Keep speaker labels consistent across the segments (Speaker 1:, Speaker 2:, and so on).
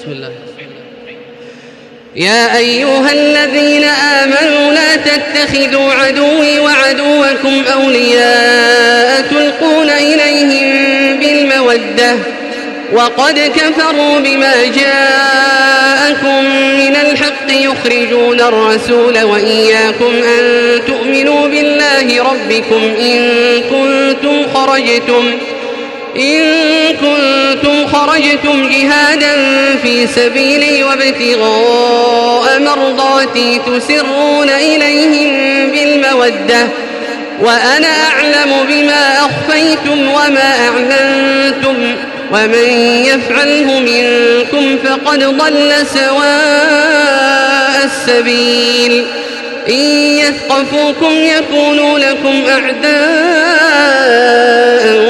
Speaker 1: بسم الله يا أيها الذين آمنوا لا تتخذوا عدوي وعدوكم أولياء تلقون إليهم بالمودة وقد كفروا بما جاءكم من الحق يخرجون الرسول وإياكم أن تؤمنوا بالله ربكم إن كنتم خرجتم إن كنتم خرجتم جهادا في سبيلي وابتغاء مرضاتي تسرون إليهم بالمودة وأنا أعلم بما أخفيتم وما أعلنتم ومن يفعله منكم فقد ضل سواء السبيل إن يثقفوكم يكونوا لكم أعداء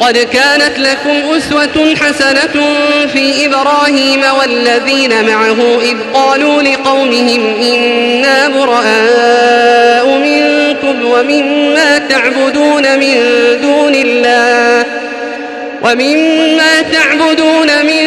Speaker 1: قد كانت لكم أسوة حسنة في إبراهيم والذين معه إذ قالوا لقومهم إنا براء منكم ومما تعبدون من دون الله ومما تعبدون من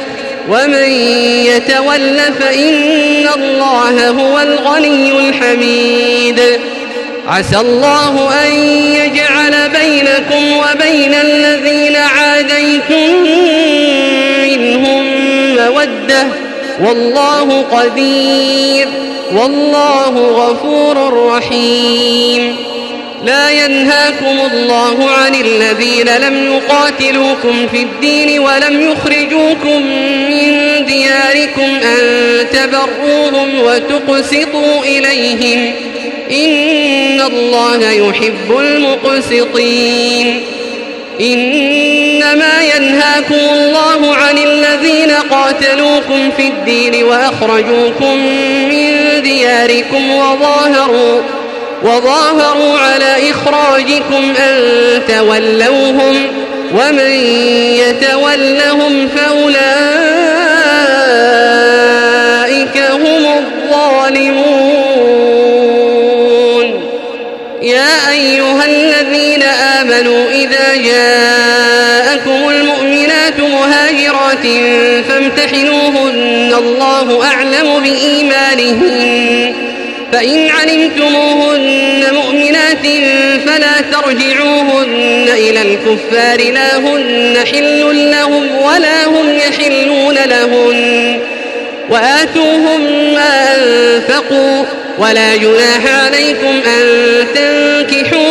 Speaker 1: ومن يتول فإن الله هو الغني الحميد عسى الله أن يجعل بينكم وبين الذين عاديتم منهم مودة والله قدير والله غفور رحيم لا ينهاكم الله عن الذين لم يقاتلوكم في الدين ولم يخرجوكم من دياركم أن تبروهم وتقسطوا إليهم إن الله يحب المقسطين إنما ينهاكم الله عن الذين قاتلوكم في الدين وأخرجوكم من دياركم وظاهروا وظاهروا على إخراجكم أن تولوهم ومن يتولهم فأولئك إذا جاءكم المؤمنات مهاجرات فامتحنوهن الله أعلم بإيمانهن فإن علمتموهن مؤمنات فلا ترجعوهن إلى الكفار لا هن حل لهم ولا هم يحلون لهن وآتوهم ما أنفقوا ولا جناح عليكم أن تنكحوا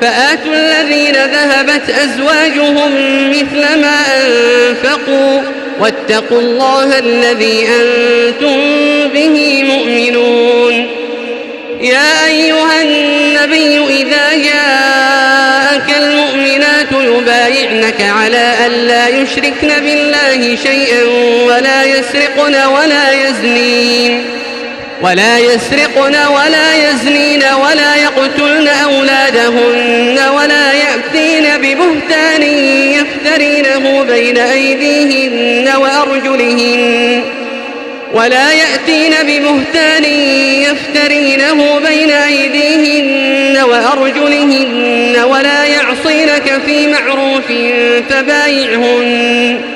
Speaker 1: فآتوا الذين ذهبت أزواجهم مثل ما أنفقوا واتقوا الله الذي أنتم به مؤمنون يا أيها النبي إذا جاءك المؤمنات يبايعنك على أن لا يشركن بالله شيئا ولا يسرقن ولا يزنين ولا يسرقن ولا يزنين ولا يقتلن أولادهن ولا يأتين ببهتان يفترينه بين أيديهن وأرجلهن ولا يأتين ببهتان يفترينه بين أيديهن وأرجلهن ولا يعصينك في معروف فبايعهن